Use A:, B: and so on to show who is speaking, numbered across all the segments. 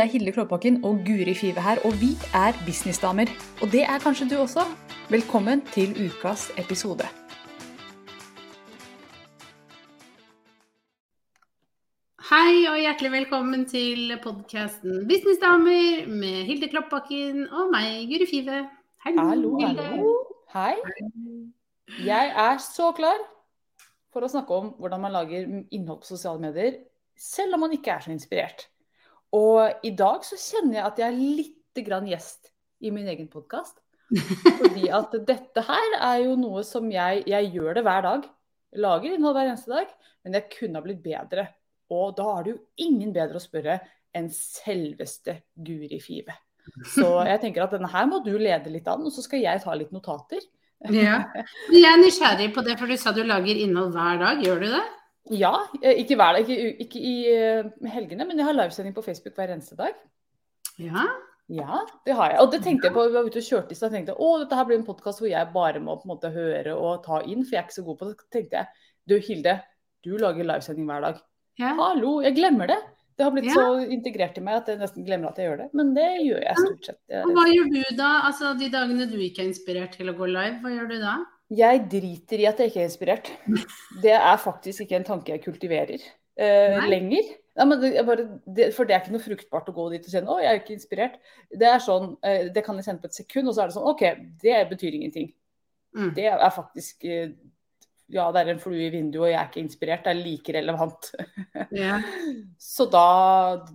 A: Det er Hilde Klåbakken og Guri Five her, og vi er businessdamer. Og det er kanskje du også. Velkommen til ukas episode.
B: Hei og hjertelig velkommen til podkasten Businessdamer med Hilde Klåbakken og meg, Guri Five.
C: Hallo, hallo. Hei. Jeg er så klar for å snakke om hvordan man lager innhold på sosiale medier, selv om man ikke er så inspirert. Og i dag så kjenner jeg at jeg er litt grann gjest i min egen podkast. Fordi at dette her er jo noe som jeg Jeg gjør det hver dag. Lager innhold hver eneste dag. Men jeg kunne ha blitt bedre. Og da er det jo ingen bedre å spørre enn selveste Guri Five. Så jeg tenker at denne her må du lede litt an, og så skal jeg ta litt notater.
B: Ja. Jeg er nysgjerrig på det, for du sa du lager innhold hver dag. Gjør du det?
C: Ja, ikke hver dag, ikke, ikke i uh, helgene, men jeg har livesending på Facebook hver eneste dag.
B: Ja.
C: Ja, det har jeg. Og det tenkte jeg på, vi var ute og kjørte i stad. tenkte å, dette her blir en podkast hvor jeg bare må på en måte høre og ta inn, for jeg er ikke så god på det. Så tenkte jeg, du Hilde, du lager livesending hver dag.
B: Ja.
C: Hallo, jeg glemmer det. Det har blitt
B: Ja.
C: så integrert i meg at jeg nesten glemmer at jeg gjør det. Men det gjør jeg stort sett. Er-
B: hva gjør du da? Altså de dagene du ikke er inspirert til å gå live, hva gjør du da?
C: Jeg driter i at jeg ikke er inspirert. Det er faktisk ikke en tanke jeg kultiverer
B: uh,
C: lenger. Ja, men det, bare, det, for det er ikke noe fruktbart å gå dit og si å, jeg er ikke inspirert. Det er sånn, uh, det kan jeg sende på et sekund, og så er det sånn OK, det betyr ingenting.
B: Mm.
C: Det er faktisk uh, Ja, det er en flue i vinduet, og jeg er ikke inspirert. Det er like relevant.
B: yeah.
C: Så da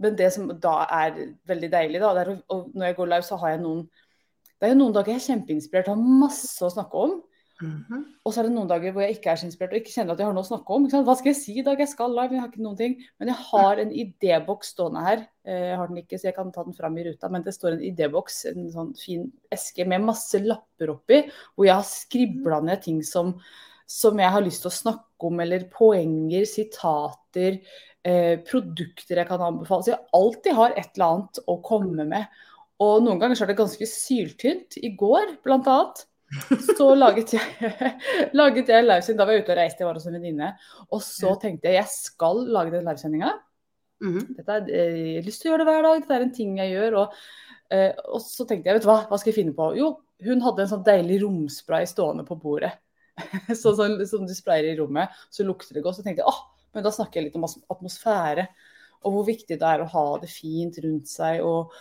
C: Men det som da er veldig deilig, da, det er å, og når jeg går live, så har jeg noen Det er jo noen dager jeg er kjempeinspirert og har masse å snakke om.
B: Mhm.
C: Og så er det noen dager hvor jeg ikke er så inspirert og ikke kjenner at jeg har noe å snakke om. Hva skal jeg si i dag? Jeg skal live, jeg har ikke noen ting. Men jeg har en idéboks stående her. Eh, Jeg har den ikke, så jeg kan ta den fram i ruta. Men det står en idéboks, en sånn fin eske med masse lapper oppi, hvor jeg har skribla ned ting som, som jeg har lyst til å snakke om, eller poenger, sitater, eh, produkter jeg kan anbefale. Så jeg alltid har et eller annet å komme med. Og noen ganger så er det ganske syltynt. I går, blant annet så laget jeg, laget jeg livesending. Da var jeg ute og reiste, jeg var hos en venninne. Og så tenkte jeg jeg skal lage den livesendinga.
B: Mm
C: -hmm. er, eh, Jeg har lyst til å gjøre det hver dag, dette er en ting jeg gjør. Og, eh, og så tenkte jeg, vet du hva, hva skal jeg finne på? Jo, hun hadde en sånn deilig romspray stående på bordet. så, sånn, som du sprayer i rommet, så lukter det godt. Så tenkte jeg, åh, men da snakker jeg litt om atmosfære. Og hvor viktig det er å ha det fint rundt seg. og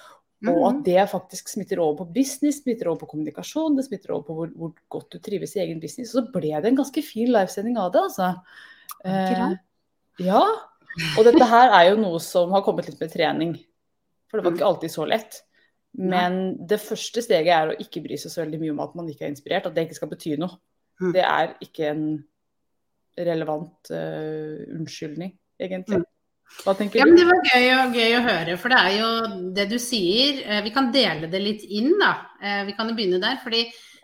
C: og at
B: Mhm.
C: det faktisk smitter over på business, smitter over på kommunikasjon, det smitter over på hvor, hvor godt du trives i egen business. Så ble det en ganske fin livesending av det, altså.
B: Eh,
C: ja. Og dette her er jo noe som har kommet litt med trening. For det var ikke alltid så lett. Men det første steget er å ikke bry seg så veldig mye om at man ikke er inspirert, at det ikke skal bety noe.
B: Mm.
C: Det er ikke en relevant uh, unnskyldning, egentlig. Hva tenker
B: Ja,
C: du?
B: Det var gøy, og, gøy å høre, for det er jo det du sier. eh, Vi kan dele det litt inn, da. Eh, Vi kan jo begynne der. fordi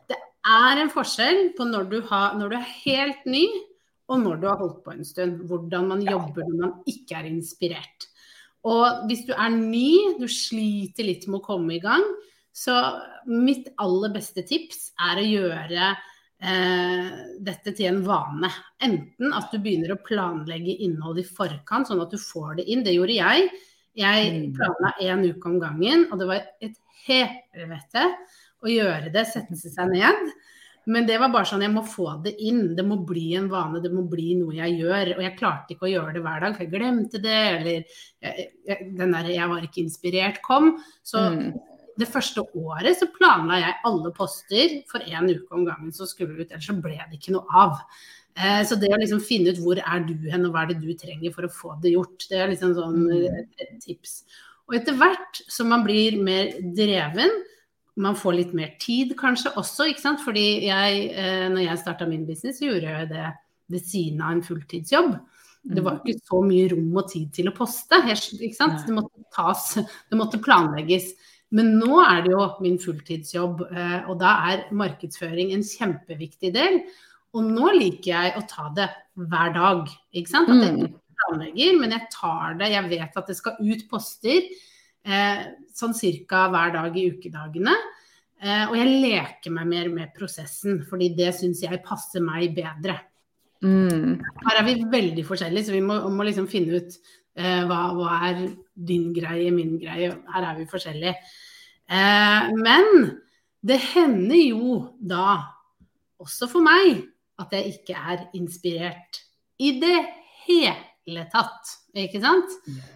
B: det er en forskjell på når du, har, når du er helt ny, og når du har holdt på en stund. Hvordan man jobber når man ikke er inspirert. Og hvis du er ny, du sliter litt med å komme i gang, så mitt aller beste tips er å gjøre dette til en vane. Enten at du begynner å planlegge innhold i forkant, sånn at du får det inn. Det gjorde jeg. Jeg
C: Mm.
B: planla én uke om gangen, og det var et helvete å gjøre det, sette seg ned. Men det var bare sånn, jeg må få det inn. Det må bli en vane, det må bli noe jeg gjør. Og jeg klarte ikke å gjøre det hver dag, for jeg glemte det, eller jeg, jeg, den der 'jeg var ikke inspirert' kom. Så
C: Mm.
B: Det første året så planla jeg alle poster for én uke om gangen som skulle ut, ellers så ble det ikke noe av. Eh, så det å liksom finne ut hvor er du hen, og hva er det du trenger for å få det gjort, det er liksom sånn
C: Mm.
B: eh, et tips. Og etter hvert som man blir mer dreven, man får litt mer tid kanskje også, ikke sant. Fordi jeg, eh, når jeg starta min business, så gjorde jeg det ved siden av en fulltidsjobb. Det var ikke så mye rom og tid til å poste. Ikke sant? Det måtte tas, det måtte planlegges. Men nå er det jo min fulltidsjobb, eh, og da er markedsføring en kjempeviktig del. Og nå liker jeg å ta det hver dag. Ikke sant? At jeg
C: Mm.
B: planlegger, men jeg tar det. Jeg vet at det skal ut poster eh, sånn cirka hver dag i ukedagene. Eh, og jeg leker meg mer med prosessen, fordi det syns jeg passer meg bedre.
C: Mm.
B: Her er vi veldig forskjellige, så vi må, må liksom finne ut hva, hva, er din greie, min greie? Her er vi forskjellige. Eh, men det hender jo da, også for meg, at jeg ikke er inspirert i det hele tatt. Ikke sant?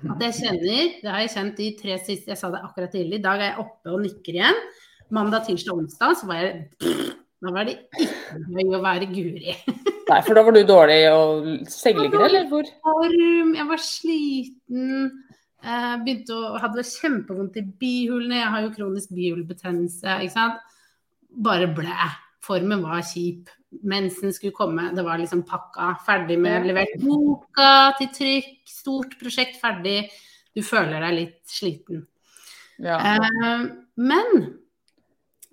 B: At jeg kjenner Det har jeg kjent de tre siste Jeg sa det akkurat tidlig. I dag er jeg oppe og nikker igjen. Mandag, tirsdag, onsdag så var jeg Da var det ikke gøy å være Guri.
C: Nei, for da var du dårlig og sengeligger, eller hvor?
B: Jeg var sliten. Jeg begynte å hadde kjempevondt i bihulene. Jeg har jo kronisk bihulebetennelse. ikke sant? Bare blæ. Formen var kjip. Mensen skulle komme, det var liksom pakka. Ferdig med levert boka til trykk. Stort prosjekt ferdig. Du føler deg litt sliten.
C: Ja.
B: Eh, men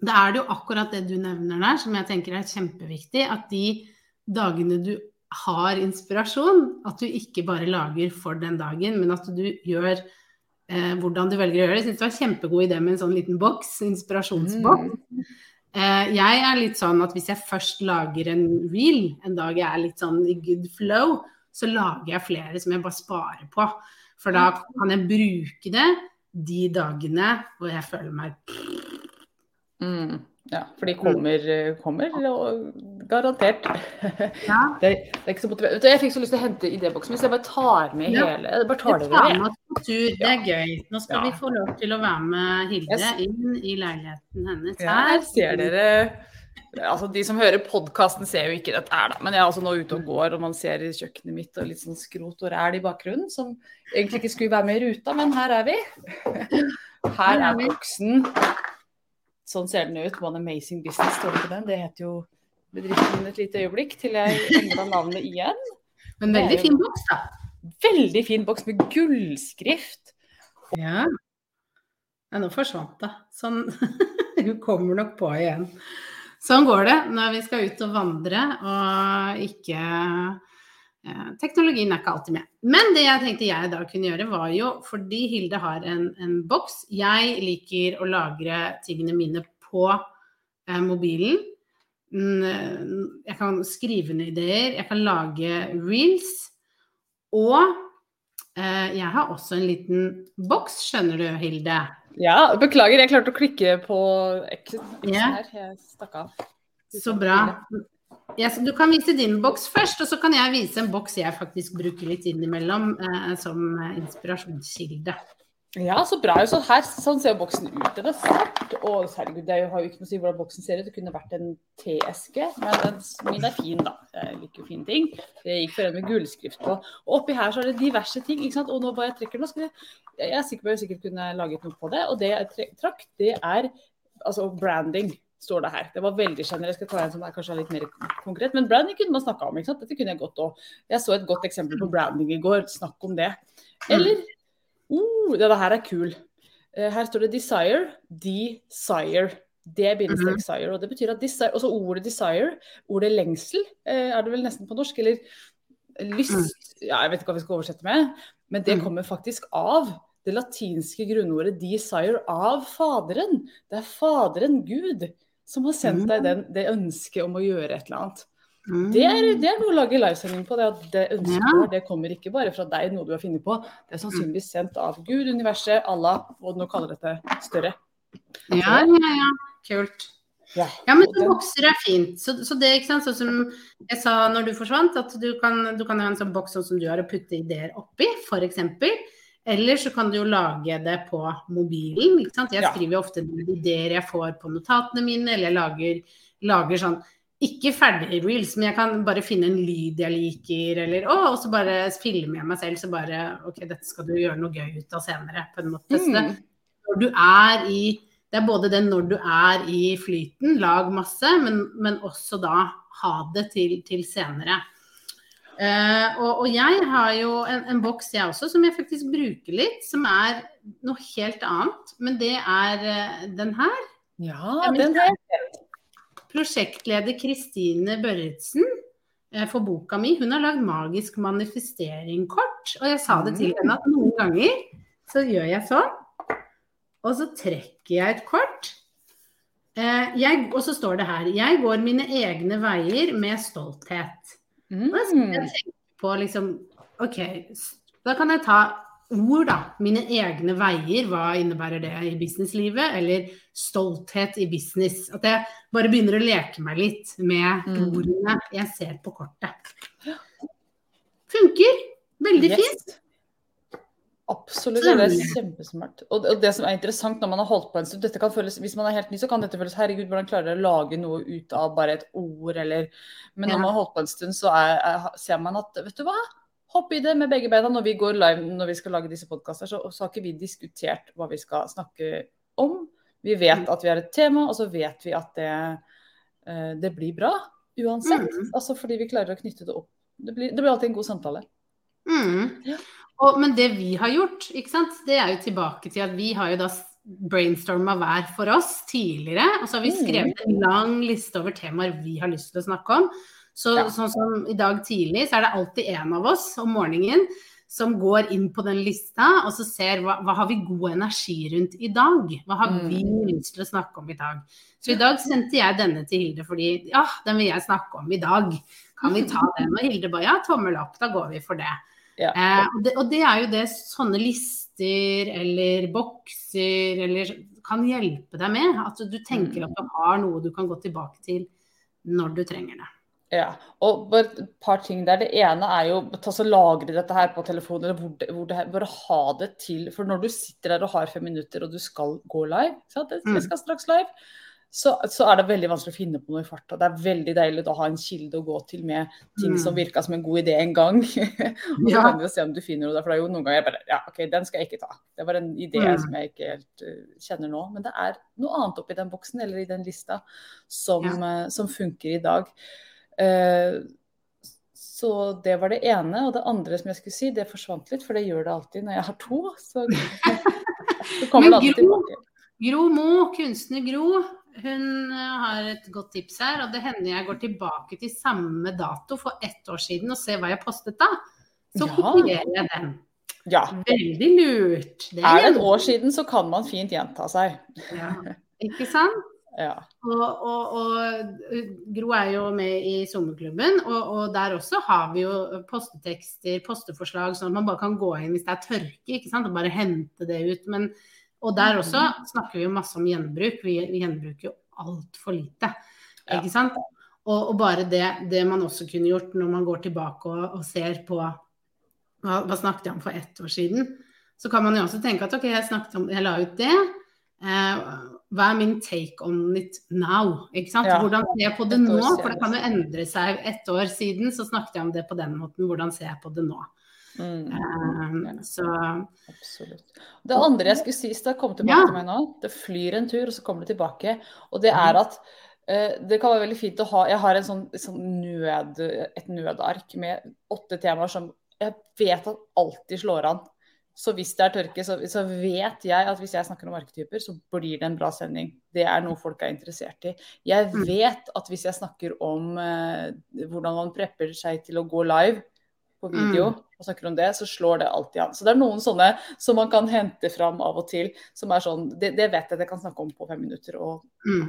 B: da er det jo akkurat det du nevner der, som jeg tenker er kjempeviktig. At de dagene du har inspirasjon, at du ikke bare lager for den dagen, men at du gjør eh, hvordan du velger å gjøre det. Jeg syns det var kjempegod idé med en sånn liten boks, inspirasjonsboks.
C: Mm.
B: Eh, jeg er litt sånn at hvis jeg først lager en reel, en dag jeg er litt sånn i good flow, så lager jeg flere som jeg bare sparer på. For da kan jeg bruke det de dagene hvor jeg føler meg
C: Mm. Ja, for de kommer, kommer og garantert.
B: Ja.
C: Det, det er ikke så motivert. Jeg fikk så lyst til å hente idéboksen hvis jeg bare tar med
B: Ja.
C: hele jeg bare tar det
B: tar
C: med.
B: tur, det er gøy. Nå skal
C: Ja.
B: vi få lov til å være med Hilde inn i leiligheten hennes her.
C: her ser dere Altså, De som hører podkasten, ser jo ikke dette her, da. Men jeg er altså nå ute og går, og man ser i kjøkkenet mitt og litt sånn skrot og ræl i bakgrunnen, som egentlig ikke skulle være med i ruta, men her er vi. Her er boksen. Sånn ser den ut. One Amazing Business står det på den. Det heter jo bedriften et lite øyeblikk til jeg endra navnet igjen.
B: Men veldig fin boks, da.
C: Veldig fin boks med gullskrift.
B: Ja. ja nå forsvant det. Sånn Hun kommer nok på igjen. Sånn går det når vi skal ut og vandre og ikke Teknologien er ikke alltid med. Men det jeg tenkte jeg da kunne gjøre, var jo fordi Hilde har en, en boks Jeg liker å lagre tingene mine på eh, mobilen. Mm, Jeg kan skrive ned ideer, jeg kan lage reels. Og eh, jeg har også en liten boks, skjønner du, Hilde.
C: Ja, beklager, jeg klarte å klikke på X,
B: X
C: her. Jeg stakk av.
B: Så bra. Så du kan vise din boks først, og så kan jeg vise en boks jeg faktisk bruker litt innimellom eh, som eh, inspirasjonskilde.
C: Ja, så bra. Så her, sånn ser boksen ut. Den er svart. Og herregud, det har jo ikke noe å si hvordan boksen ser ut. Det kunne vært en teeske, men den, min er fin, da. Jeg liker jo fine ting. Det gikk for en med gullskrift på. Og oppi her så er det diverse ting. ikke sant? Og nå bare jeg trekker den, skal jeg, jeg er sikker på at jeg sikkert kunne laget noe på det. Og det jeg trakk, det er altså branding. Står det her. Det var veldig generelt. Jeg skal ta en som er kanskje litt mer konkret. Men branding kunne man snakka om. ikke sant? Dette kunne jeg godt òg. Jeg så et godt eksempel på branding i går. Snakk om det. Eller oh, denne her er kul. Eh, Her står det 'desire'. Desire. Det bindestrek sire. Og det betyr at desire, også ordet desire, ordet lengsel, eh, er det vel nesten på norsk, eller lyst Ja, jeg vet ikke hva vi skal oversette med, men det
B: Mm.
C: kommer faktisk av det latinske grunnordet 'desire' av Faderen. Det er Faderen, Gud, som har sendt deg den, det ønsket om å gjøre et eller annet.
B: Mm.
C: Det er, det er noe å lage livesending på. Det at det ønsket
B: Ja.
C: det kommer ikke bare fra deg, noe du har funnet på. Det er sannsynligvis sendt av Gud, universet, Allah, hva du nå kaller dette, større.
B: Ja, ja, ja. Kult.
C: Ja,
B: Ja, men så bokser er fint. Så, så det, ikke sant, sånn som jeg sa når du forsvant, at du kan, du kan ha en sånn boks sånn som du har og putte ideer oppi, f.eks. Eller så kan du jo lage det på mobilen. ikke sant? Jeg skriver jo ofte ideer jeg får på notatene mine, eller jeg lager, lager sånn ikke ferdig reels, men jeg kan bare finne en lyd jeg liker, eller å, og så bare filmer jeg meg selv, så bare OK, dette skal du gjøre noe gøy ut av senere, på en måte. Mm. det, når du er i Det er både det når du er i flyten, lag masse, men, men også da ha det til, til senere. Eh, og, og jeg har jo en, en boks jeg også, som jeg faktisk bruker litt, som er noe helt annet. Men det er uh, den her.
C: Ja,
B: Ja,
C: den her.
B: Prosjektleder Kristine Børretzen uh, for boka mi, hun har lagd magisk manifesteringkort. Og jeg sa det til henne at noen ganger så gjør jeg sånn, og så trekker jeg et kort. Eh, jeg, og så står det her Jeg går mine egne veier med stolthet. Da
C: Mm.
B: jeg tenke på liksom OK, Da kan jeg ta ord, da. Mine egne veier. Hva innebærer det i businesslivet? Eller stolthet i business. At jeg bare begynner å leke meg litt med
C: Mm.
B: ordene jeg ser på kortet. Funker. Veldig
C: Yes.
B: fint.
C: Absolutt, det er kjempesmart. Og det som er interessant når man har holdt på en stund, føles, hvis man er helt ny, så kan dette føles herregud, hvordan klarer dere å lage noe ut av bare et ord, eller Men når man har holdt på en stund, så er, er, ser man at vet du hva, hopp i det med begge beina. Når vi går live når vi skal lage disse podkaster, så, så har ikke vi diskutert hva vi skal snakke om. Vi vet at vi har et tema, og så vet vi at det, eh, det blir bra uansett.
B: Mm.
C: Altså fordi vi klarer å knytte det opp. Det blir, det blir alltid en god samtale.
B: Mm.
C: Ja.
B: Og, men det vi har gjort, ikke sant, det er jo tilbake til at vi har jo da brainstorma hver for oss tidligere. Og så har vi
C: Mm.
B: skrevet en lang liste over temaer vi har lyst til å snakke om. Så
C: Ja.
B: sånn som i dag tidlig, så er det alltid en av oss om morgenen som går inn på den lista og så ser hva, hva har vi god energi rundt i dag? Hva har
C: Mm.
B: vi lyst til å snakke om i dag? Så i dag sendte jeg denne til Hilde fordi ja, den vil jeg snakke om i dag. Kan vi ta den? Og Hilde bare ja, tommel opp, da går vi for det.
C: Ja.
B: Eh, og, det, og det er jo det sånne lister eller bokser eller kan hjelpe deg med. At du tenker at du har noe du kan gå tilbake til når du trenger det.
C: Ja, og et par ting der. Det ene er jo ta så lagre dette her på telefonen, eller hvor det, hvor det, bare ha det til. For når du sitter der og har fem minutter og du skal gå live, sant?
B: Mm.
C: jeg skal straks live, så, så er det veldig vanskelig å finne på noe i farta. Det er veldig deilig å ha en kilde å gå til med ting
B: Mm.
C: som virka som en god idé en gang. og så
B: Ja.
C: kan du se om du finner noe der, for det er jo noen ganger jeg bare Ja, OK, den skal jeg ikke ta. Det var en idé
B: Mm.
C: som jeg ikke helt uh, kjenner nå. Men det er noe annet oppi den boksen eller i den lista som, uh, som funker i dag. Uh, så det var det ene. Og det andre som jeg skulle si, det forsvant litt, for det gjør det alltid når jeg har to. Så, så kommer det alltid tilbake.
B: Gro Mo, kunstner Gro, hun eh, har et godt tips her. Og det hender jeg går tilbake til samme dato for ett år siden og ser hva jeg postet da. Så
C: Ja.
B: kopierer jeg den.
C: Ja.
B: Veldig lurt. Det
C: Er det et år siden, så kan man fint gjenta seg.
B: Ja. Ikke sant?
C: Ja.
B: Og, og, og Gro er jo med i sommerklubben, og, og der også har vi jo postetekster, posteforslag, sånn at man bare kan gå inn hvis det er tørke, ikke sant, og bare hente det ut. Men, og der også snakker vi jo masse om gjenbruk. Vi, vi gjenbruker jo altfor lite,
C: Ja.
B: ikke sant. Og, og bare det, det man også kunne gjort når man går tilbake og, og ser på hva, hva snakket jeg om for ett år siden, så kan man jo også tenke at ok, jeg om, jeg la ut det. Eh, hva er min take on it now? Ikke sant?
C: Ja.
B: Hvordan ser jeg på det nå? For det kan jo endre seg. Ett år siden så snakket jeg om det på den måten. Hvordan ser jeg på det nå?
C: Mm.
B: Eh, så
C: Absolutt. Det andre jeg skulle si, det kom tilbake
B: Ja.
C: til meg nå. Det flyr en tur, og så kommer det tilbake. Og det er at uh, det kan være veldig fint å ha Jeg har en sånn, sånn nød, et nødark med åtte temaer som jeg vet at alltid slår an. Så hvis det er tørke, så, så vet jeg at hvis jeg snakker om arketyper, så blir det en bra sending. Det er noe folk er interessert i. Jeg
B: Mm.
C: vet at hvis jeg snakker om uh, hvordan man prepper seg til å gå live på video, og snakker om det, så slår det alltid an. Så det er noen sånne som man kan hente fram av og til, som er sånn Det, det vet jeg at jeg kan snakke om på fem minutter, og,
B: mm,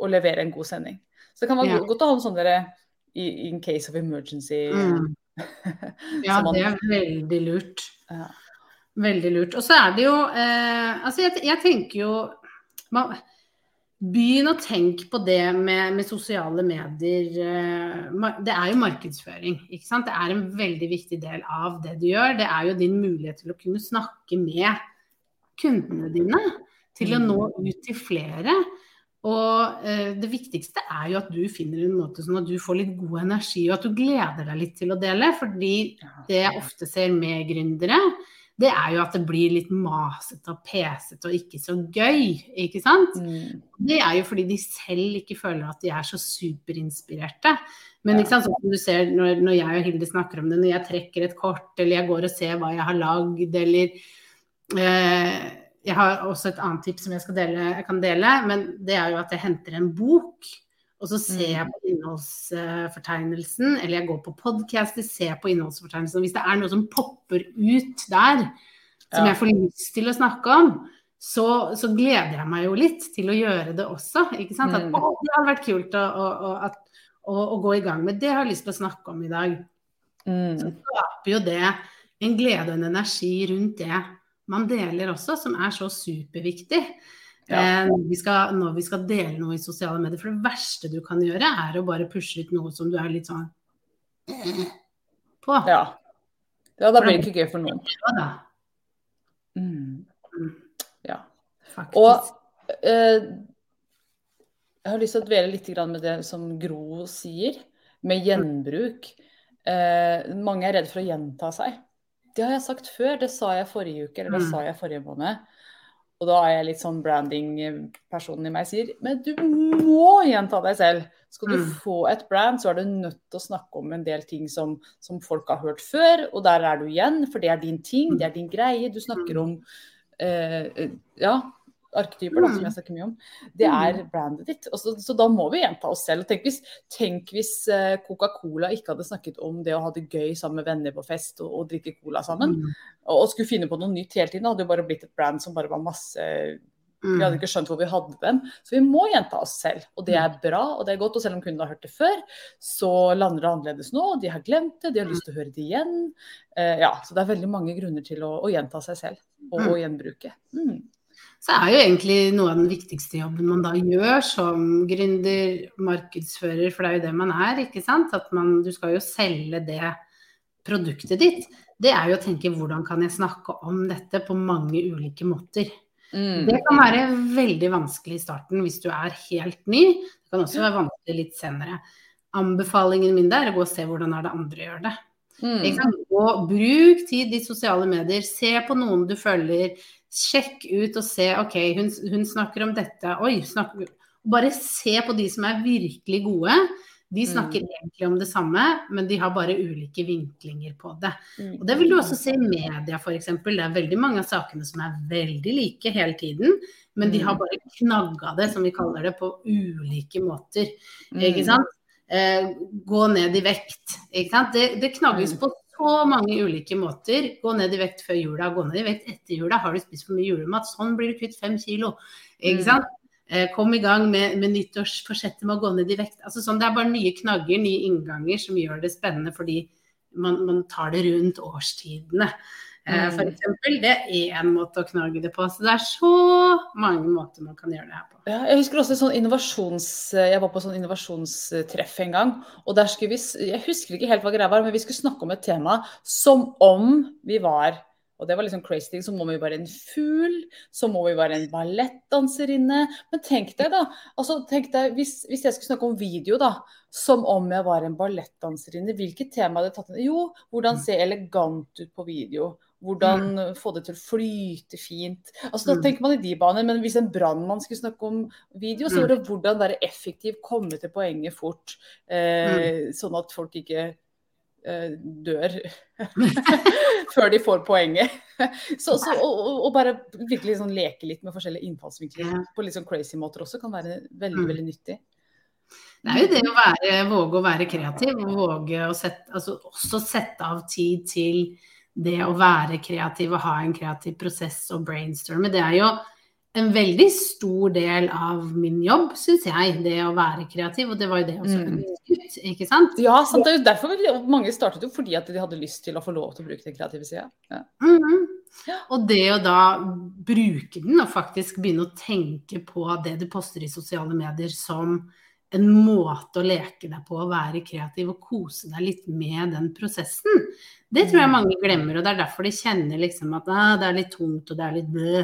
C: og levere en god sending. Så det kan være
B: Ja.
C: godt å ha noen sånne der, in case of emergency.
B: mm. Ja,
C: man-
B: det er veldig lurt.
C: Ja.
B: Veldig lurt. Og så er det jo eh, Altså, jeg, jeg tenker jo man, Begynn å tenke på det med, med sosiale medier. eh, Det er jo markedsføring. ikke sant? Det er en veldig viktig del av det du gjør. Det er jo din mulighet til å kunne snakke med kundene dine. Til å nå ut til flere. Og eh, det viktigste er jo at du finner en måte sånn at du får litt god energi, og at du gleder deg litt til å dele. Fordi det jeg ofte ser med gründere, det er jo at det blir litt masete og pesete og ikke så gøy, ikke sant?
C: Mm.
B: Det er jo fordi de selv ikke føler at de er så superinspirerte. Men ikke sant, som du ser når, når jeg og Hilde snakker om det, når jeg trekker et kort, eller jeg går og ser hva jeg har lagd, eller eh, Jeg har også et annet tips som jeg, dele, jeg kan dele, men det er jo at jeg henter en bok. Og så ser jeg på innholdsfortegnelsen, eller jeg går på podcaster, ser på innholdsfortegnelsen. Og hvis det er noe som popper ut der, som
C: Ja.
B: jeg får lyst til å snakke om, så, så gleder jeg meg jo litt til å gjøre det også. ikke sant? At,
C: Mm.
B: å, det hadde vært kult å, å, å, at, å, gå i gang med. Det har jeg lyst til å snakke om i dag.
C: Mm.
B: Så skaper jo det en glede og en energi rundt det man deler også, som er så superviktig.
C: Ja.
B: Eh, når, vi skal, når vi skal dele noe i sosiale medier. For det verste du kan gjøre, er å bare pushe ut noe som du er litt sånn på.
C: Ja. ja, da blir det ikke gøy for noen.
B: Ja
C: Mm.
B: Mm.
C: Ja.
B: faktisk.
C: Og eh, jeg har lyst til å dvele litt med det som Gro sier, med gjenbruk. Eh, mange er redd for å gjenta seg. Det har jeg sagt før, det sa jeg forrige uke, eller det
B: Mm.
C: sa jeg forrige måned. Og da er jeg litt sånn branding-personen i meg sier, men du må gjenta deg selv. Skal du
B: Mm.
C: få et brand, så er du nødt til å snakke om en del ting som, som folk har hørt før, og der er du igjen, for det er din ting, det er din greie. Du snakker om eh, eh, ja, arketyper, da, som jeg snakker mye om. Det er brandet ditt. Så, så da må vi gjenta oss selv. Tenk hvis, hvis eh, Coca-Cola ikke hadde snakket om det å ha det gøy sammen med venner på fest og, og drikke cola sammen,
B: Mm.
C: og, og skulle finne på noe nytt hele tiden, hadde jo bare blitt et brand som bare var masse vi hadde
B: Mm.
C: ikke skjønt hvor vi hadde dem. Så vi må gjenta oss selv. Og det er bra, og det er godt. Og selv om kunden har hørt det før, så lander det annerledes nå. De har glemt det, de har lyst til å høre det igjen. Eh, ja, så det er veldig mange grunner til å, å gjenta seg selv og,
B: Mm.
C: og gjenbruke. Mm.
B: Så er jo egentlig noe av den viktigste jobben man da gjør som gründer, markedsfører, for det er jo det man er, ikke sant. At man, du skal jo selge det produktet ditt. Det er jo å tenke hvordan kan jeg snakke om dette på mange ulike måter.
C: Mm.
B: Det kan være veldig vanskelig i starten hvis du er helt ny. Det kan også være vanskelig litt senere. Anbefalingen min der er å gå og se hvordan er det andre gjør det.
C: Mm.
B: Ikke? Og bruk tid i sosiale medier. Se på noen du følger. Sjekk ut og se OK, hun, hun snakker om dette. Oi, snakker Bare se på de som er virkelig gode. De snakker egentlig om det samme, men de har bare ulike vinklinger på det.
C: Mm.
B: Og Det vil du også se i media f.eks. Det er veldig mange av sakene som er veldig like hele tiden, men de har bare knagga det, som vi kaller det, på ulike måter. Ikke
C: Mm.
B: sant? Eh, gå ned i vekt. Ikke sant? Det, det knagges
C: Mm.
B: på så mange ulike måter. Gå ned i vekt før jula, gå ned i vekt etter jula. Har du spist for mye julemat? Sånn blir du kvitt fem kilo. Ikke
C: Mm.
B: sant? Eh, kom i gang med, med nyttårsforsettet med å gå ned i vekt. Altså sånn, det er bare nye knagger, nye innganger som gjør det spennende fordi man, man tar det rundt årstidene. Eh,
C: Mm.
B: for eksempel, det er én måte å knagge det på. Så det er så mange måter man kan gjøre det her på.
C: Ja, jeg husker også sånn innovasjons... Jeg var på sånn innovasjonstreff en gang. Og der skulle vi Jeg husker ikke helt hva greia var, men vi skulle snakke om et tema som om vi var og det var liksom crazy ting. Som om vi var en fugl, som om vi var en ballettdanserinne. Men tenk deg, da. Altså, tenk deg, hvis, hvis jeg skulle snakke om video, da. Som om jeg var en ballettdanserinne. Hvilket tema hadde jeg tatt inn? Jo, hvordan se elegant ut på video. Hvordan få det til å flyte fint. Altså, da
B: Mm.
C: tenker man i de baner, Men hvis en brannmann skulle snakke om video, så
B: Mm.
C: var det hvordan være effektiv, komme til poenget fort. Eh, Sånn at folk ikke eh, dør før de får poenget. Så, så, og, og- bare virkelig sånn leke litt med forskjellige innfallsvinkler på litt sånn crazy måter også kan være veldig,
B: Mm.
C: veldig nyttig.
B: Det er jo det å være, våge å være kreativ, og våge å sette, altså også sette av tid til det å være kreativ og ha en kreativ prosess og brainstorme. Det er jo en veldig stor del av min jobb, syns jeg, det å være kreativ. Og det var jo det også
C: Mm.
B: ønsket, ikke sant?
C: Ja, sant, det er jo derfor mange startet jo fordi at de hadde lyst til å få lov til å bruke den kreative sida. Ja.
B: Mm
C: -hmm.
B: Og det å da bruke den og faktisk begynne å tenke på det du poster i sosiale medier som en måte å leke deg på, å være kreativ og kose deg litt med den prosessen. Det tror jeg mange glemmer, og det er derfor de kjenner liksom at ah, det er litt tungt og det er litt blø.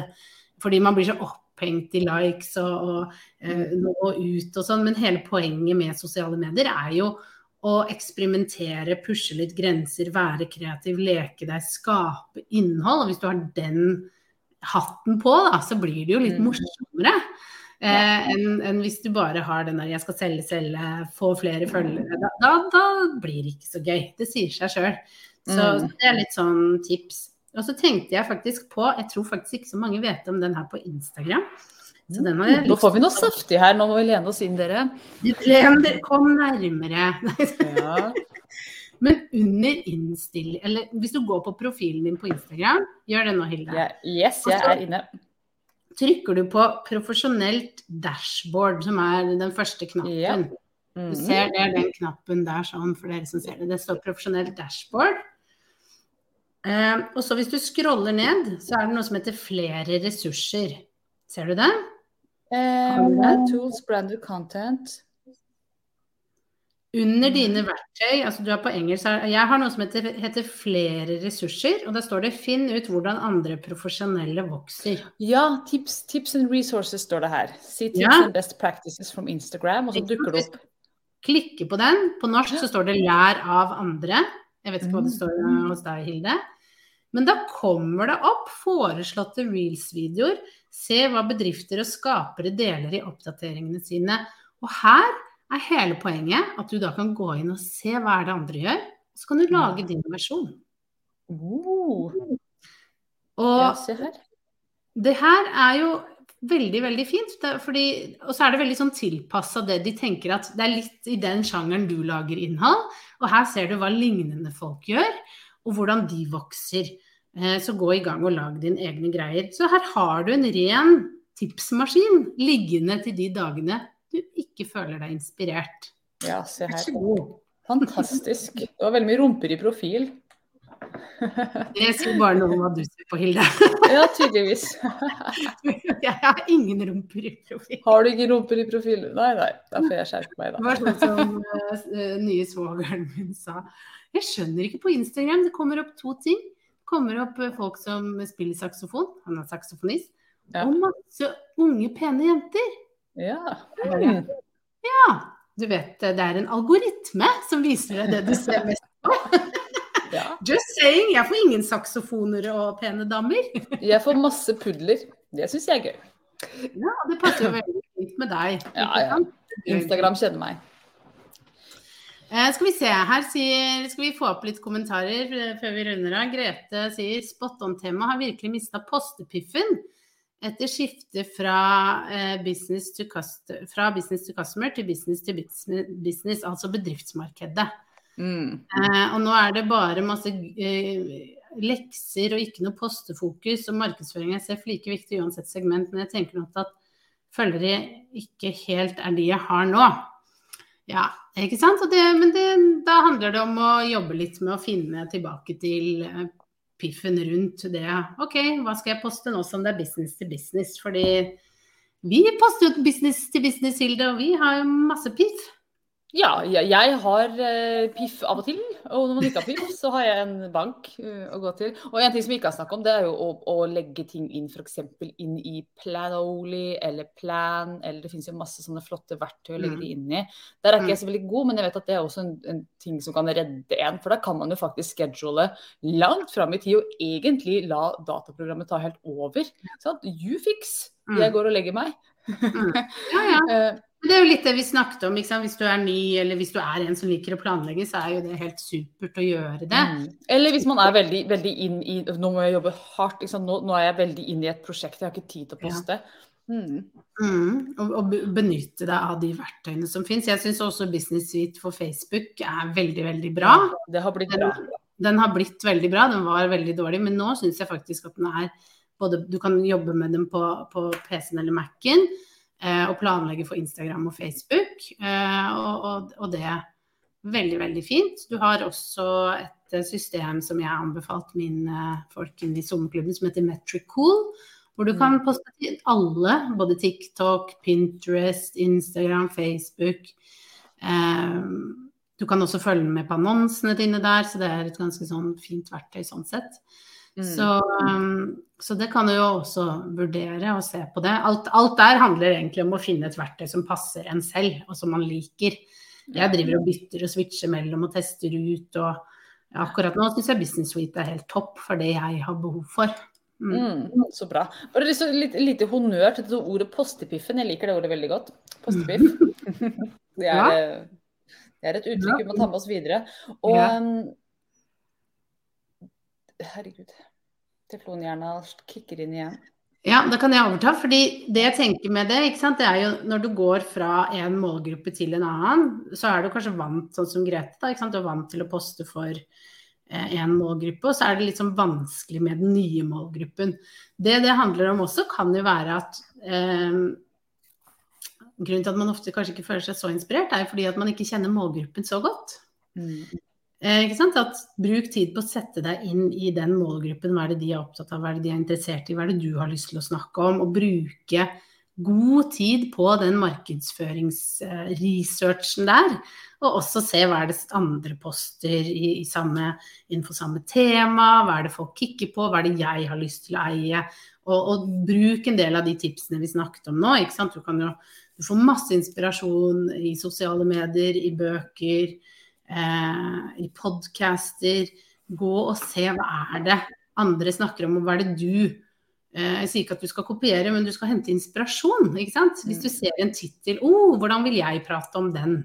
B: Fordi man blir så opphengt i likes og, og eh, nå ut og sånn. Men hele poenget med sosiale medier er jo å eksperimentere, pushe litt grenser, være kreativ, leke deg, skape innhold. Og hvis du har den hatten på, da, så blir det jo litt
C: Mm.
B: morsommere. Eh, enn en hvis du bare har den der 'jeg skal selge, selge, få flere følgere'. Da, da, da blir det ikke så gøy. Det sier seg sjøl. Så,
C: Mm.
B: så det er litt sånn tips. Og så tenkte jeg faktisk på Jeg tror faktisk ikke så mange vet om den her på Instagram. Så den har jeg
C: Nå får vi noe saftig her, nå må vi lene oss inn, dere.
B: Len dere, kom nærmere.
C: Ja.
B: Men under innstill... Eller hvis du går på profilen din på Instagram, gjør det nå, Hilde.
C: Yeah. yes, jeg er inne.
B: Trykker du på 'profesjonelt dashboard', som er den første knappen.
C: Ja.
B: Du
C: Mhm.
B: ser det er den knappen der sånn for dere som ser det. Det står 'profesjonelt dashboard'. Eh, og så hvis du scroller ned, så er det noe som heter flere ressurser. Ser du det?
C: Um, tools, branded content.
B: Under dine verktøy, altså du er på engelsk, jeg har noe som heter, heter, flere ressurser, og da står det 'finn ut hvordan andre profesjonelle vokser'.
C: Ja, tips, tips and resources står det her. See tips ja. and best practices from Instagram, og så dukker det opp.
B: Klikke på den. På norsk så står det 'lær av andre'. Jeg vet ikke hva det mm. står hos deg, Hilde. Men da kommer det opp foreslåtte reels-videoer. Se hva bedrifter og skapere deler i oppdateringene sine. Og her er hele poenget at du da kan gå inn og se hva er det andre gjør, og så kan du lage din versjon.
C: Oh.
B: Og ja, se her. det her er jo veldig, veldig fint. Fordi, og så er det veldig sånn tilpassa det de tenker at det er litt i den sjangeren du lager innhold. Og her ser du hva lignende folk gjør, og hvordan de vokser. Eh, så gå i gang og lag dine egne greier. Så her har du en ren tipsmaskin liggende til de dagene du ikke føler deg inspirert.
C: Ja, se her. Fantastisk. Det var veldig mye rumper i profil.
B: Det sier bare noe om hva du ser på, Hilde.
C: Ja, tydeligvis.
B: Jeg har ingen rumper i profil.
C: Har du ikke rumper i profil? Nei, nei. Da får jeg skjerpe meg, da.
B: Det var sånn som uh, nye svogeren min sa. Jeg skjønner ikke på Instagram. Det kommer opp to ting. Det kommer opp eh, folk som spiller saksofon, han er saksofonist, og masse unge, pene jenter.
C: Ja.
B: Mm. ja. Du vet, det er en algoritme som viser deg det du ser mest på. ja. Just saying. Jeg får ingen saksofoner og pene damer.
C: jeg får masse pudler. Det syns jeg er gøy.
B: Ja, det passer jo veldig fint med deg.
C: Ja, ja. Instagram kjenner meg.
B: Eh, skal vi se, her sier, skal vi få opp litt kommentarer eh, før vi runder av. Grete sier spot on-tema har virkelig mista postepiffen etter skiftet fra, eh, business fra, business to customer til business to business, altså bedriftsmarkedet. Mm. Eh, og nå er det bare masse eh, lekser og ikke noe postefokus, og markedsføring er selv like viktig uansett segment, men jeg tenker nok at følgere ikke helt er de jeg har nå. Ja, ikke sant? Det, men det, da handler det om å jobbe litt med å finne tilbake til piffen rundt det. OK, hva skal jeg poste nå som det er business to business? Fordi vi poster jo business til business, Hilde, og vi har jo masse piff.
C: Ja, jeg har uh, piff av og til. Og når man ikke har piff, så har jeg en bank uh, å gå til. Og en ting som vi ikke har snakket om, det er jo å, å legge ting inn f.eks. inn i Planoly eller Plan, eller det finnes jo masse sånne flotte verktøy å legge mm. det inn i. Der er ikke jeg mm. så veldig god, men jeg vet at det er også en, en ting som kan redde en. For da kan man jo faktisk schedule langt fram i tid og egentlig la dataprogrammet ta helt over. Sånn, you fix, mm. jeg går og legger meg.
B: Ja, ja. Det er jo litt det vi snakket om. Hvis du er ny, eller hvis du er en som liker å planlegge, så er jo det helt supert å gjøre det. Mm.
C: Eller hvis man er veldig, veldig inn i Nå må jeg jobbe hardt. Nå, nå, er jeg veldig inn i et prosjekt, jeg har ikke tid til å poste. Ja.
B: Mm. Mm. Og, og, benytte deg av de verktøyene som finnes. Jeg syns også Business Suite for Facebook er veldig, veldig bra.
C: Det har blitt bra.
B: Den, den, har blitt veldig bra. Den var veldig dårlig, men nå syns jeg faktisk at den er både Du kan jobbe med den på, på PC-en eller Mac-en. Eh, og planlegge for Instagram og Facebook. Eh, og, og, og, det er veldig, veldig fint. Du har også et system som jeg har anbefalt mine folk i sommerklubben, som heter Metricool. Hvor du kan mm. poste til alle, både TikTok, Pinterest, Instagram, Facebook. Eh, du kan også følge med på annonsene dine der, så det er et ganske sånn fint verktøy sånn sett. Mm. Så, um, så, det kan du jo også vurdere og se på det. Alt, alt, der handler egentlig om å finne et verktøy som passer en selv, og som man liker. Jeg driver og bytter og switcher mellom og tester ut. og Akkurat nå syns jeg Business Suite er helt topp for det jeg har behov for.
C: Mm. Mm, så bra. Bare litt, litt, lite honnør til det ordet postepiffen. Jeg liker det ordet veldig godt. Postepiff. det, er, ja. det er et uttrykk vi må ta med oss videre. Og. Um, herregud. Teflonhjerna kicker inn igjen.
B: Ja, da kan jeg overta. fordi det jeg tenker med det, det er jo når du går fra en målgruppe til en annen, så er du kanskje vant, sånn som Grete, da, du er vant til å poste for eh, en målgruppe, og så er det litt sånn vanskelig med den nye målgruppen. Det det handler om også, kan jo være at eh, Grunnen til at man ofte kanskje ikke føler seg så inspirert, er jo fordi at man ikke kjenner målgruppen så godt. Mm. Eh? At Bruk tid på å sette deg inn i den målgruppen. Hva er det de er opptatt av, hva er det de er interessert i, hva er det du har lyst til å snakke om? Og bruke god tid på den markedsføringsresearchen der. Og også se hva er det andre poster i, i samme, innenfor samme tema, hva er det folk kikker på, hva er det jeg har lyst til å eie. Og, og bruk en del av de tipsene vi snakket om nå. Du jo du får masse inspirasjon i sosiale medier, i bøker, eh, i podcaster. Gå og se hva er det andre snakker om, og hva er det du eh, Jeg sier ikke at du skal kopiere, men du skal hente inspirasjon. ikke sant? Hvis du mm. ser en tittel oh, 'Hvordan vil jeg prate om den?'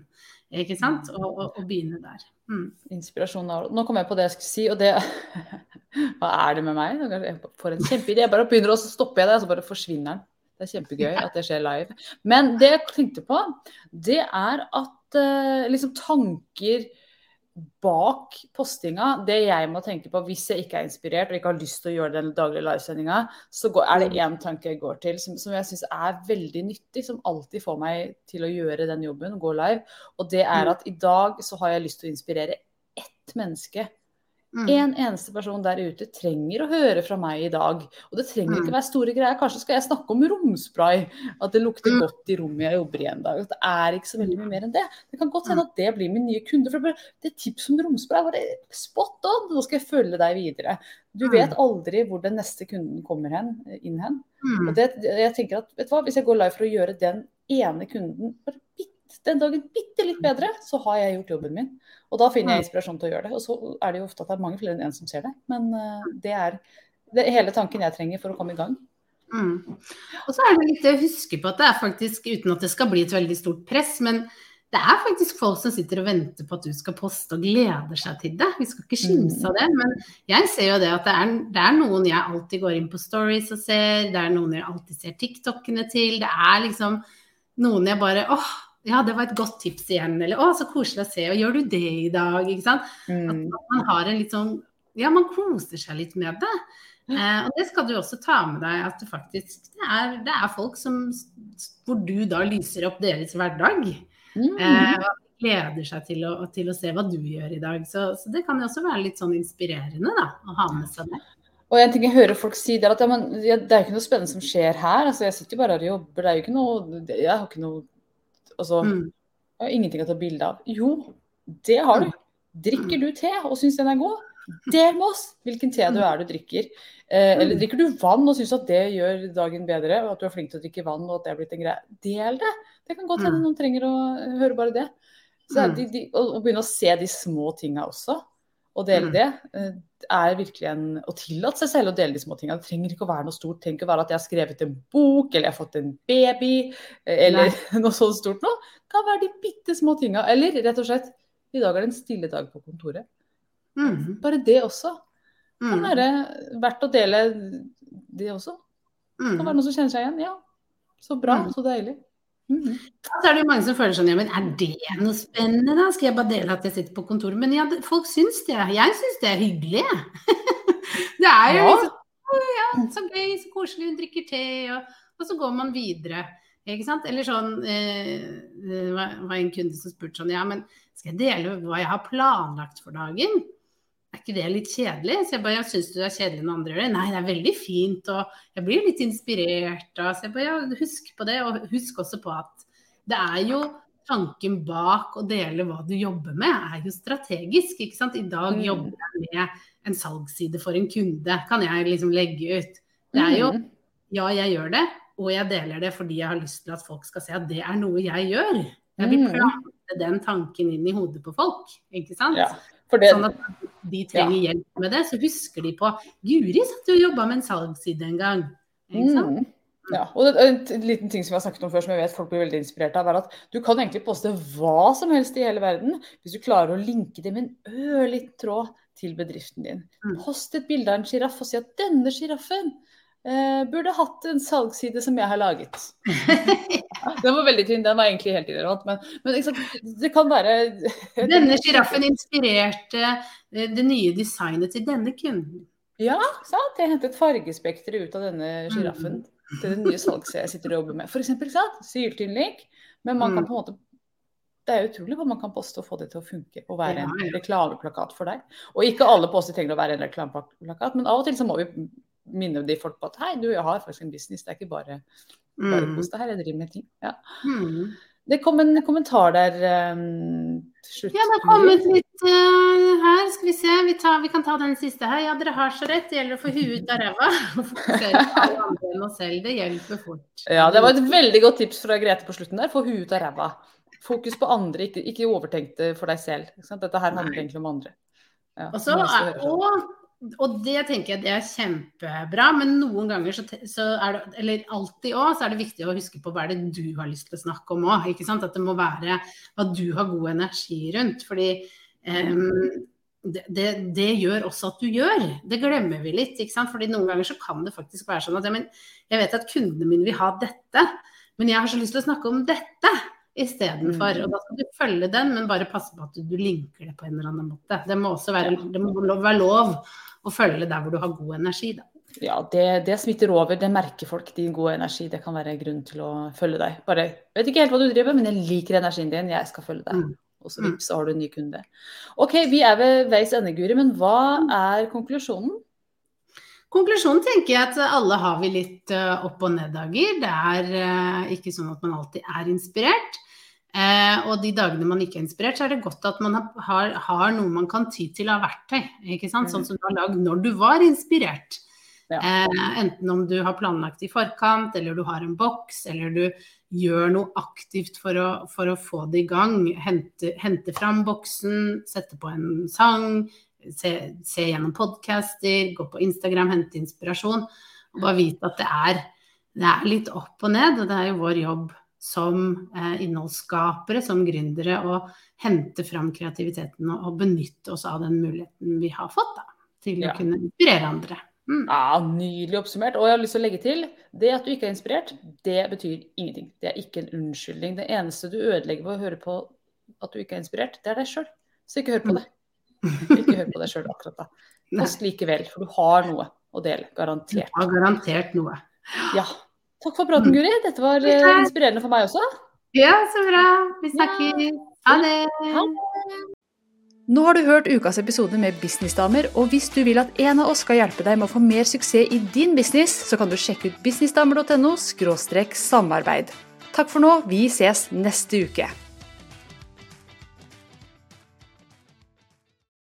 B: Ikke sant? Og, og, og begynne der. Mm.
C: Inspirasjon av Nå kom jeg på det jeg skulle si, og det Hva er det med meg? Jeg får en kjempeidé. Jeg bare begynner, og så stopper jeg det, og så bare forsvinner den. Det er kjempegøy at det skjer live. Men det jeg tenkte på, det er at uh, liksom tanker bak postinga, det jeg må tenke på hvis jeg ikke er inspirert og ikke har lyst til å gjøre den daglige livesendinga, så går, er det én tanke jeg går til som, som jeg syns er veldig nyttig, som alltid får meg til å gjøre den jobben, gå live. Og det er mm. at i dag så har jeg lyst til å inspirere ett menneske Mm. En eneste person der ute trenger å høre fra meg i dag. Og det trenger ikke mm. være store greier. Kanskje skal jeg snakke om romspray. At det lukter mm. godt i rommet jeg jobber i en dag. At Det er ikke så veldig mye mer enn det. Det kan godt hende at det blir min nye kunde. For det tips om romspray var det spot on. Nå skal jeg følge deg videre. Du vet aldri hvor den neste kunden kommer hen, inn hen. Og det, jeg tenker at, vet du hva, Hvis jeg går live for å gjøre den ene kunden bare bitte den dagen bitte litt bedre, så har jeg gjort jobben min. Og da finner jeg inspirasjon til å gjøre det. Og så er det jo ofte at det er mange flere enn én en som ser det. Men uh, det, er, det er hele tanken jeg trenger for å komme i gang.
B: Mm. Og så er det litt å huske på at det er faktisk, uten at det skal bli et veldig stort press, men det er faktisk folk som sitter og venter på at du skal poste og gleder seg til det. Vi skal ikke skimse av det, men jeg ser jo det at det er, det er, noen jeg alltid går inn på stories og ser, det er noen jeg alltid ser TikTokene til. Det er liksom noen jeg bare åh, ja, det var et godt tips igjen. Eller å, så koselig å se. Og gjør du det i dag? Ikke sant. Mm. At man har en litt sånn Ja, man koser seg litt med det. Eh, og det skal du også ta med deg, at det faktisk det er, det er folk som Hvor du da lyser opp deres hverdag. Mm. Eh, og gleder seg til å, til å, se hva du gjør i dag. Så, så, det kan jo også være litt sånn inspirerende, da. Å ha med seg det.
C: Og en ting jeg hører folk si, det er at ja, men, det er jo ikke noe spennende som skjer her. altså Jeg sitter jo bare her og jobber. Det er jo ikke noe Jeg har ikke noe Altså, mm. Jeg har ingenting å ta bilde av. Jo, det har du. Drikker du te og syns den er god, del med oss hvilken te du er du drikker. Eh, eller drikker du vann og syns at det gjør dagen bedre, og at du er flink til å drikke vann og at det er blitt en greie. Del det. Det kan godt hende mm. noen trenger å høre bare det. Så de, de, å begynne å se de små tinga også, og dele mm. det, eh, er virkelig en Å tillate seg selv å dele de små tingene. Det trenger ikke å være noe stort. Det trenger ikke å være at jeg har skrevet en bok, eller jeg har fått en baby, eh, eller Nei. noe sånt stort noe. Det kan være de bitte små tinga. Eller rett og slett I dag er det en stille dag på kontoret. Mm. Bare det også. Det kan mm. være verdt å dele det også. Det kan mm. være noen som kjenner seg igjen. Ja, så bra, så deilig.
B: Mm. Så er det jo mange som føler sånn ja, men er det noe spennende, da? Skal jeg bare dele at jeg sitter på kontoret? Men ja, folk syns det. Jeg syns det er hyggelig. det er jo ja. liksom ja, så gøy, så koselig, hun drikker te, og, og, så går man videre. Ikke sant? Eller sånn eh, Det var en kunde som spurte sånn Ja, men skal jeg dele hva jeg har planlagt for dagen? Er ikke det litt kjedelig? Så jeg bare, ja, syns du det er kjedelig når andre gjør det? Nei, det er veldig fint, og jeg blir litt inspirert. Og, så jeg bare, ja, husk på det, og husk også på at det er jo tanken bak å dele hva du jobber med, er jo strategisk. ikke sant? I dag mm. jobber jeg med en salgsside for en kunde, kan jeg liksom legge ut. Det er jo mm. ja, jeg gjør det, og jeg deler det fordi jeg har lyst til at folk skal se at det er noe jeg gjør. Jeg vil mm. plante den tanken inn i hodet på folk, ikke sant. Ja. Det, sånn at de trenger ja. hjelp med det, så husker de på Guri satt jo og jobba med en salgsside en gang. Mm.
C: Ja, og det, En liten ting som vi har snakket om før, som jeg vet folk blir veldig inspirert av, er at du kan egentlig poste hva som helst i hele verden hvis du klarer å linke det med en ørliten tråd til bedriften din. Mm. Post et bilde av en sjiraff og si at denne sjiraffen Eh, burde hatt en salgsside som jeg har laget. den var veldig tynn, den var egentlig helt irrelevant, men, men det kan være
B: Denne sjiraffen inspirerte eh, det nye designet til denne kunden.
C: Ja, sant. Jeg hentet fargespekteret ut av denne sjiraffen mm. til det nye salgssida jeg sitter og jobber med. For eksempel, sant? Syltynn link, men man kan mm. på en måte det er utrolig hva man kan poste og få det til å funke og være en reklameplakat for deg. Og ikke alle poster trenger å være en reklameplakat, men av og til så må vi minne de folk på at hei, du, jeg har faktisk en business, det er ikke bare, bare
B: Mm.
C: kos deg her, jeg driver med ting. Ja.
B: Mm.
C: Det kom en kommentar der um, slutt.
B: Ja, det har kommet litt uh, her. Skal vi se. Vi, tar, vi kan ta den siste her. Ja, dere har så rett. Det gjelder å få huet ut av ræva. Det hjelper fort.
C: Ja, det var et veldig godt tips fra Grete på slutten der. Få huet ut av ræva. Fokus på andre, ikke, ikke overtenkt det for deg selv. Dette her handler egentlig om andre. Ja,
B: Og, så og, og det tenker jeg det er kjempebra, men noen ganger så, så er det Eller alltid òg, så er det viktig å huske på hva er det du har lyst til å snakke om òg. At det må være hva du har god energi rundt. Fordi um, det, det, det gjør også at du gjør. Det glemmer vi litt. ikke sant? Fordi noen ganger så kan det faktisk være sånn at ja, men jeg vet at kundene mine vil ha dette, men jeg har så lyst til å snakke om dette istedenfor.
C: Mm.
B: Og da skal du følge den, men bare passe på at du linker det på en eller annen måte. Det må også være, det må være lov å følge der hvor du har god energi, da.
C: Ja, det, det smitter over. Det merker folk. Din gode energi. Det kan være grunn til å følge deg. Bare vet ikke helt hva du driver med, men jeg liker energien din. Jeg skal følge deg.
B: Mm.
C: Og så
B: Mm.
C: vips, så har du en ny kunde. OK, vi er ved veis ende, Guri. Men hva er konklusjonen?
B: Konklusjonen tenker jeg at alle har vi litt eh, opp- og neddager. Det er eh, ikke sånn at man alltid er inspirert. Eh, og de dagene man ikke er inspirert, så er det godt at man har, har, noe man kan ty til av verktøy. Sånn som du har lagd når du var inspirert.
C: Ja.
B: Eh, enten om du har planlagt i forkant, eller du har en boks, eller du gjør noe aktivt for å, for å få det i gang. Hente, hente fram boksen, sette på en sang, se, se gjennom podcaster, gå på Instagram, hente inspirasjon. Og bare vite at det er, det er litt opp og ned, og det er jo vår jobb som eh, innholdsskapere, som gründere, å hente fram kreativiteten og, og benytte oss av den muligheten vi har fått da, til
C: Ja.
B: å kunne inspirere andre. Mm.
C: Ja, Nydelig oppsummert. Og jeg har lyst til å legge til det at du ikke er inspirert, det betyr ingenting. Det er ikke en unnskyldning. Det eneste du ødelegger ved å høre på at du ikke er inspirert, det er deg sjøl. Så ikke hør på det. Ikke hør på deg sjøl akkurat da. Post likevel, for du har noe å dele. Garantert.
B: Du har garantert noe.
C: Ja. Takk for praten, Guri. Dette var eh, inspirerende for meg også.
B: Ja, så bra. Vi snakkes. Ha det.
A: Nå har du hørt ukas episode med Businessdamer, og hvis du vil at en av oss skal hjelpe deg med å få mer suksess i din business, så kan du sjekke ut businessdamer.no samarbeid. Takk for nå, vi ses neste uke.